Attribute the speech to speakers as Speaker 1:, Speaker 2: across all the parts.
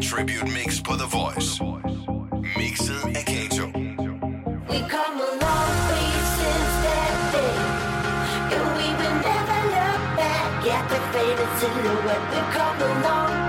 Speaker 1: tribute mix for The Voice. Mixet.
Speaker 2: We come a long way since that day. And we never back the faded silhouette. We come a long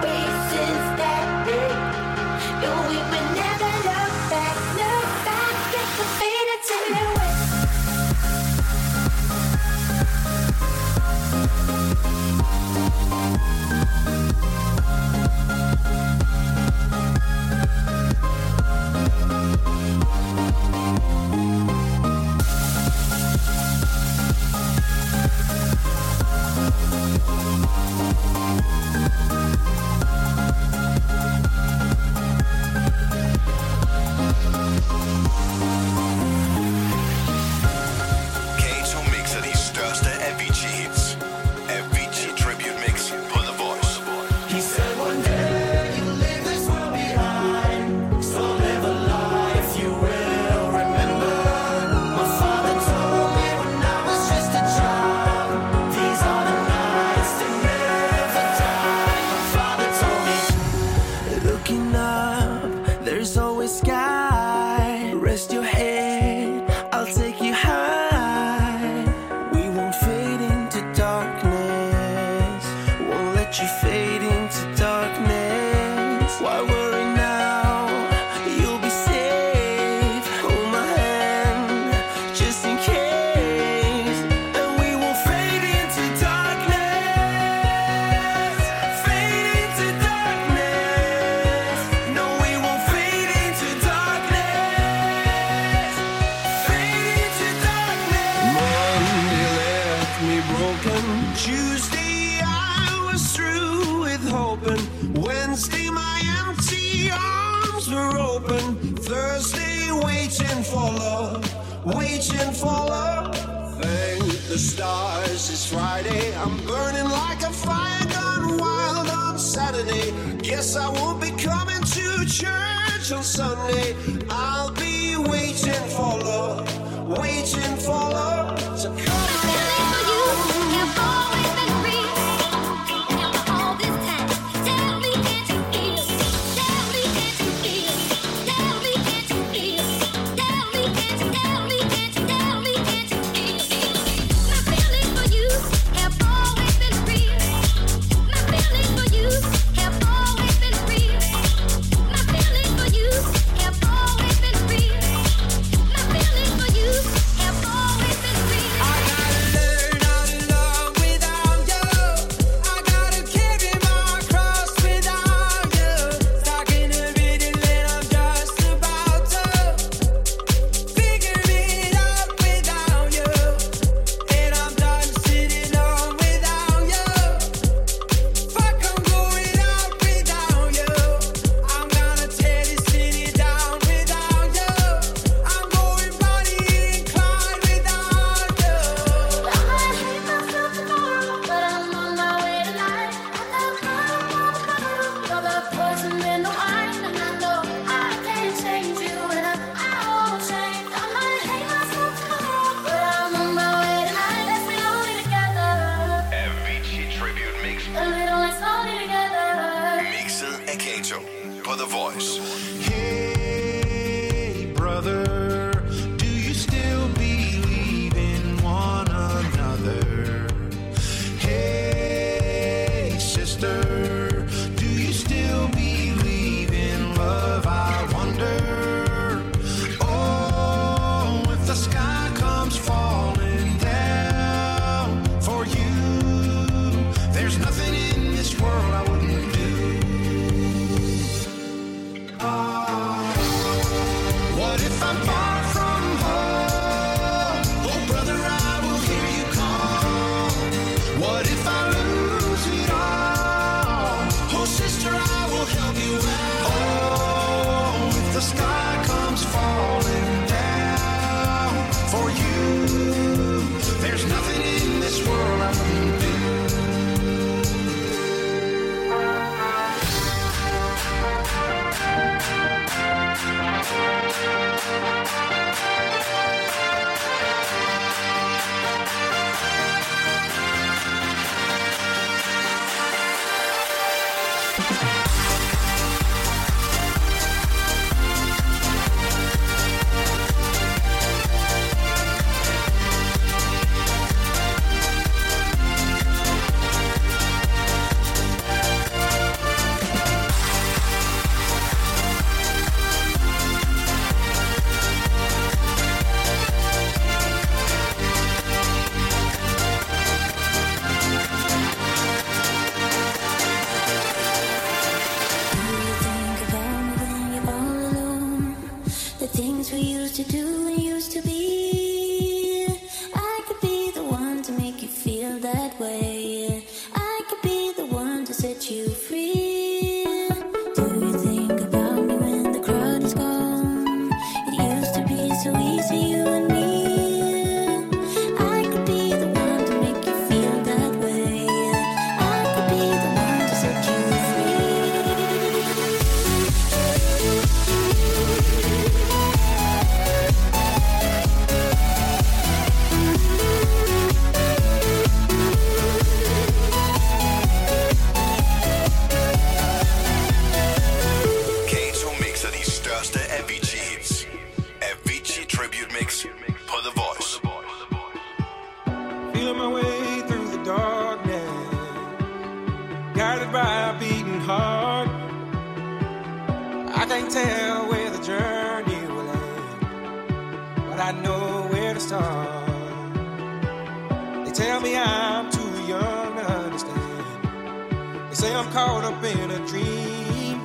Speaker 3: waiting for love. Thank the stars, it's Friday. I'm burning like a fire gone wild on Saturday. Guess I won't be coming to church on Sunday. I'll be waiting for love, waiting for love to come. you
Speaker 4: used to be.
Speaker 5: Tell me I'm too young to understand. They say I'm caught up in a dream.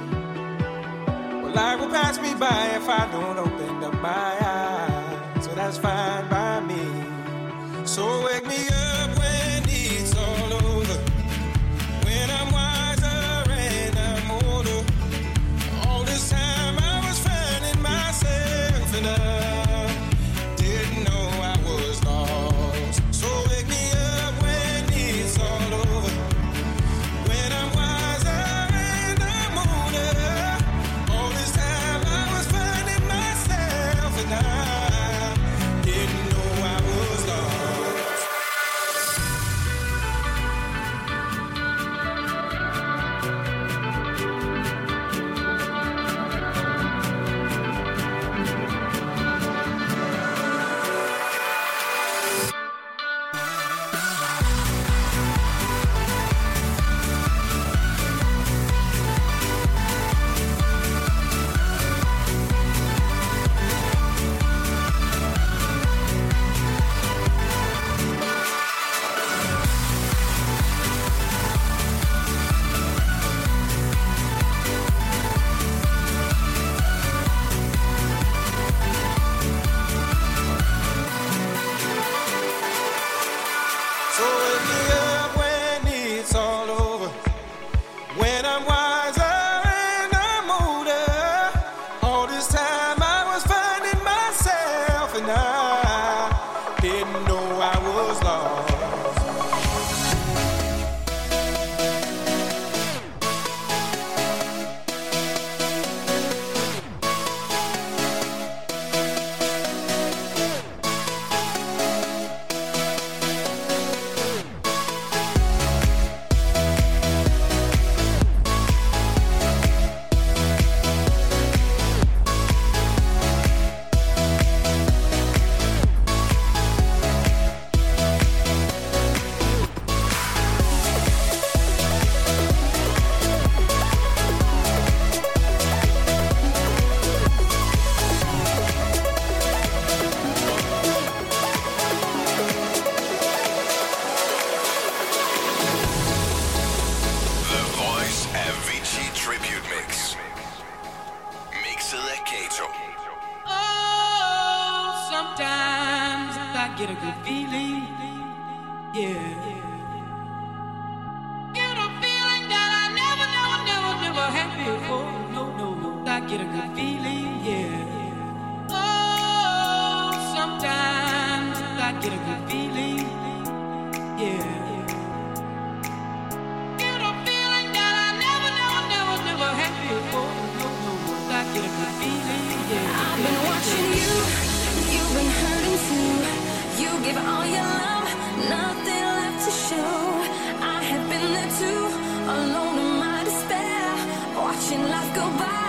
Speaker 5: Well, life will pass me by if I don't open up my eyes. So that's fine by me. So wake me up
Speaker 6: get a good feeling. Yeah. Oh, sometimes I get a good feeling. Yeah. Get a feeling that I never, never, never, never had before. No, no. I get a good feeling. Yeah.
Speaker 4: I've been watching you, you've been hurting too. You give all your love, nothing left to show. I have been there too, alone in my despair, watching life go by.